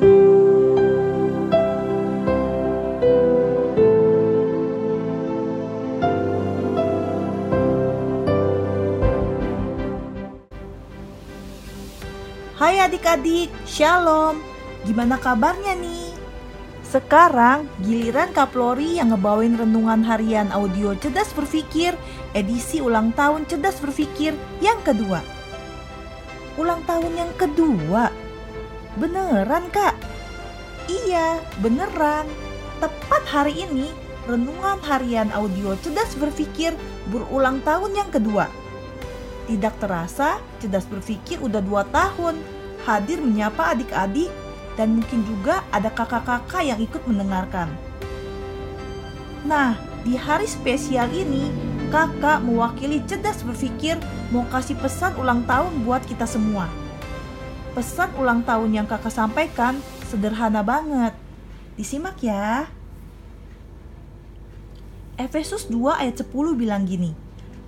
Hai adik-adik, shalom. Gimana kabarnya nih? Sekarang giliran Kaplori yang ngebawain renungan harian audio Cerdas Berpikir edisi ulang tahun Cerdas Berpikir yang kedua. Ulang tahun yang kedua, Beneran Kak? Iya, beneran. Tepat hari ini, renungan harian audio Cerdas Berpikir berulang tahun yang kedua. Tidak terasa, Cerdas Berpikir udah dua tahun hadir menyapa adik-adik dan mungkin juga ada kakak-kakak yang ikut mendengarkan. Nah, di hari spesial ini, kakak mewakili cerdas berpikir mau kasih pesan ulang tahun buat kita semua. Pesan ulang tahun yang kakak sampaikan sederhana banget. Disimak ya. Efesus 2 ayat 10 bilang gini,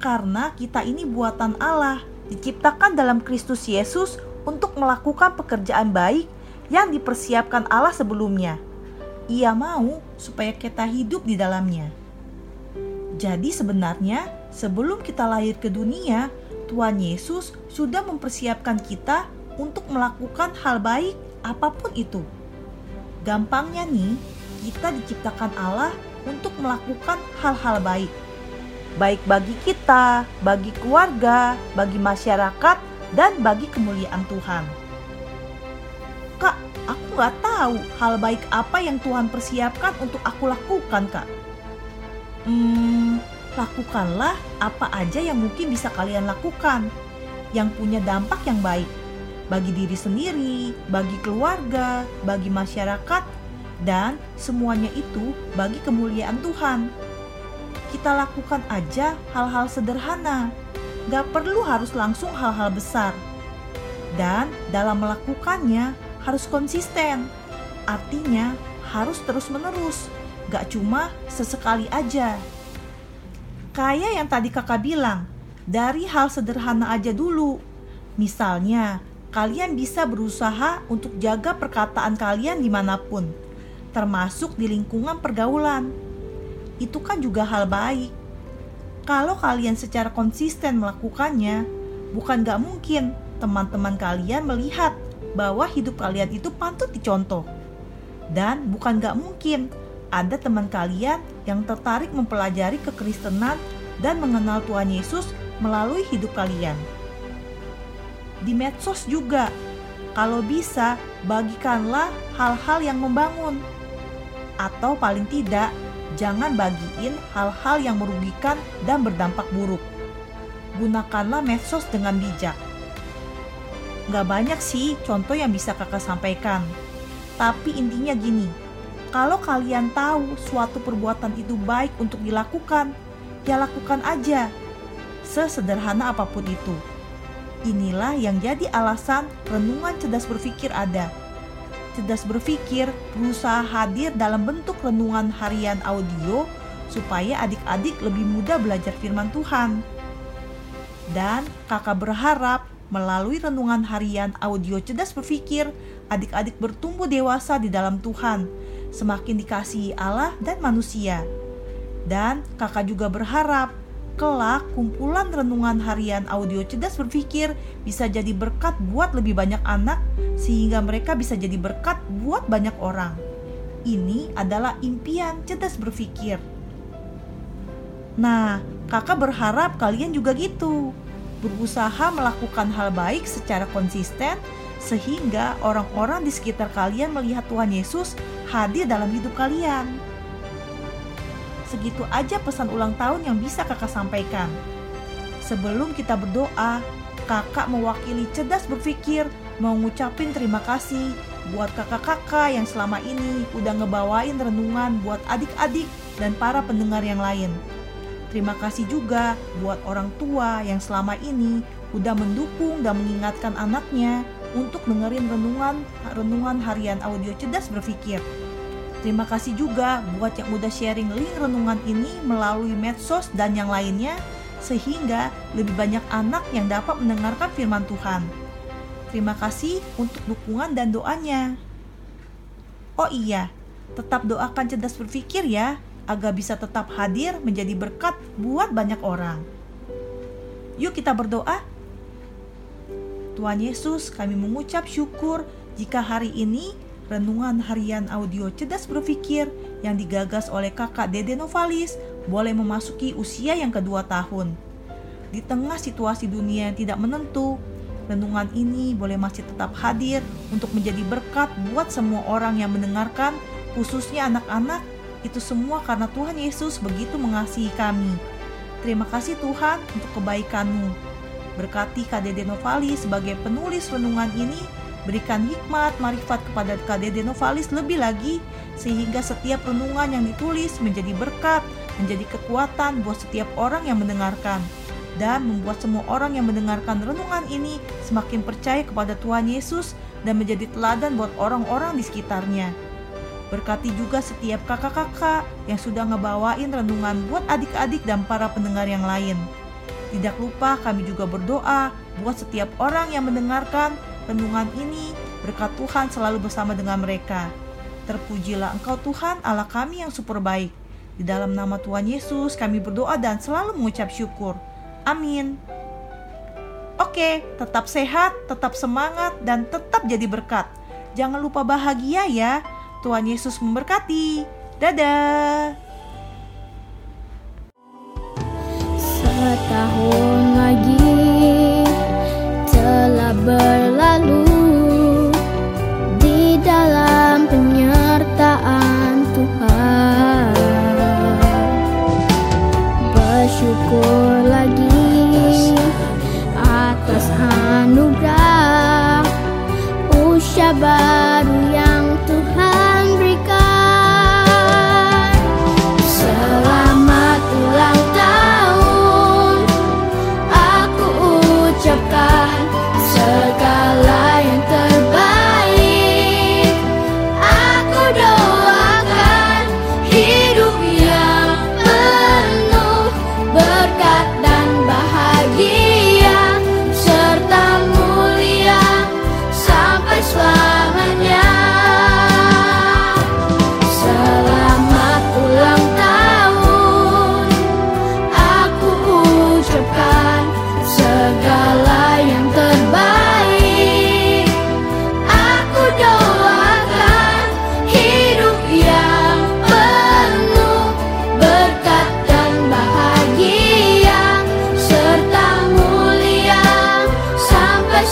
Karena kita ini buatan Allah, diciptakan dalam Kristus Yesus untuk melakukan pekerjaan baik yang dipersiapkan Allah sebelumnya. Ia mau supaya kita hidup di dalamnya. Jadi sebenarnya sebelum kita lahir ke dunia, Tuhan Yesus sudah mempersiapkan kita untuk melakukan hal baik apa pun itu. Gampangnya nih, kita diciptakan Allah untuk melakukan hal-hal baik. Baik bagi kita, bagi keluarga, bagi masyarakat, dan bagi kemuliaan Tuhan aku nggak tahu hal baik apa yang Tuhan persiapkan untuk aku lakukan, Kak. Hmm, lakukanlah apa aja yang mungkin bisa kalian lakukan yang punya dampak yang baik bagi diri sendiri, bagi keluarga, bagi masyarakat, dan semuanya itu bagi kemuliaan Tuhan. Kita lakukan aja hal-hal sederhana, gak perlu harus langsung hal-hal besar. Dan dalam melakukannya, harus konsisten. Artinya harus terus-menerus, gak cuma sesekali aja. Kayak yang tadi kakak bilang, dari hal sederhana aja dulu. Misalnya, kalian bisa berusaha untuk jaga perkataan kalian di mana pun, termasuk di lingkungan pergaulan. Itu kan juga hal baik. Kalau kalian secara konsisten melakukannya, bukan gak mungkin teman-teman kalian melihat bahwa hidup kalian itu patut dicontoh. Dan bukan gak mungkin ada teman kalian yang tertarik mempelajari kekristenan dan mengenal Tuhan Yesus melalui hidup kalian. Di medsos juga, kalau bisa bagikanlah hal-hal yang membangun. Atau paling tidak, jangan bagiin hal-hal yang merugikan dan berdampak buruk. Gunakanlah medsos dengan bijak Gak banyak sih contoh yang bisa kakak sampaikan. Tapi intinya gini, kalau kalian tahu suatu perbuatan itu baik untuk dilakukan, ya lakukan aja. Sesederhana apa pun itu. Inilah yang jadi alasan renungan cerdas berpikir ada. Cerdas berpikir berusaha hadir dalam bentuk renungan harian audio supaya adik-adik lebih mudah belajar firman Tuhan. Dan kakak berharap Melalui renungan harian audio cerdas berpikir, adik-adik bertumbuh dewasa di dalam Tuhan, semakin dikasihi Allah dan manusia. Dan kakak juga berharap kelak kumpulan renungan harian audio cerdas berpikir bisa jadi berkat buat lebih banyak anak sehingga mereka bisa jadi berkat buat banyak orang. Ini adalah impian cerdas berpikir. Nah, kakak berharap kalian juga gitu berusaha melakukan hal baik secara konsisten sehingga orang-orang di sekitar kalian melihat Tuhan Yesus hadir dalam hidup kalian. Segitu aja pesan ulang tahun yang bisa kakak sampaikan. Sebelum kita berdoa, kakak mewakili cerdas berpikir mau ngucapin terima kasih buat kakak-kakak yang selama ini udah ngebawain renungan buat adik-adik dan para pendengar yang lain. Terima kasih juga buat orang tua yang selama ini udah mendukung dan mengingatkan anaknya untuk dengerin renungan renungan harian audio cerdas berpikir. Terima kasih juga buat yang udah sharing link renungan ini melalui medsos dan yang lainnya sehingga lebih banyak anak yang dapat mendengarkan firman Tuhan. Terima kasih untuk dukungan dan doanya. Oh iya, tetap doakan cerdas berpikir ya agar bisa tetap hadir menjadi berkat buat banyak orang. Yuk kita berdoa. Tuhan Yesus, kami mengucap syukur jika hari ini renungan harian audio cerdas berpikir yang digagas oleh kakak Dede Novalis boleh memasuki usia yang kedua tahun. Di tengah situasi dunia yang tidak menentu, renungan ini boleh masih tetap hadir untuk menjadi berkat buat semua orang yang mendengarkan, khususnya anak-anak. Itu semua karena Tuhan Yesus begitu mengasihi kami. Terima kasih Tuhan untuk kebaikan-Mu. Berkati KDD Novali sebagai penulis renungan ini, berikan hikmat marifat kepada KDD Novalis lebih lagi, sehingga setiap renungan yang ditulis menjadi berkat, menjadi kekuatan buat setiap orang yang mendengarkan, dan membuat semua orang yang mendengarkan renungan ini semakin percaya kepada Tuhan Yesus dan menjadi teladan buat orang-orang di sekitarnya. Berkati juga setiap kakak-kakak yang sudah ngebawain renungan buat adik-adik dan para pendengar yang lain. Tidak lupa kami juga berdoa buat setiap orang yang mendengarkan renungan ini, berkat Tuhan selalu bersama dengan mereka. Terpujilah Engkau Tuhan Allah kami yang super baik. Di dalam nama Tuhan Yesus kami berdoa dan selalu mengucap syukur. Amin. Oke, tetap sehat, tetap semangat, dan tetap jadi berkat. Jangan lupa bahagia ya. Tuhan Yesus memberkati. Dadah. Setahun 过。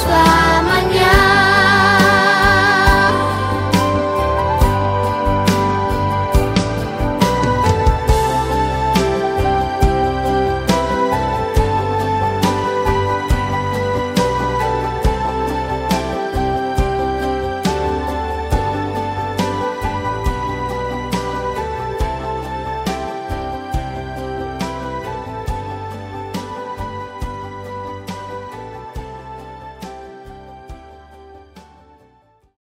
sua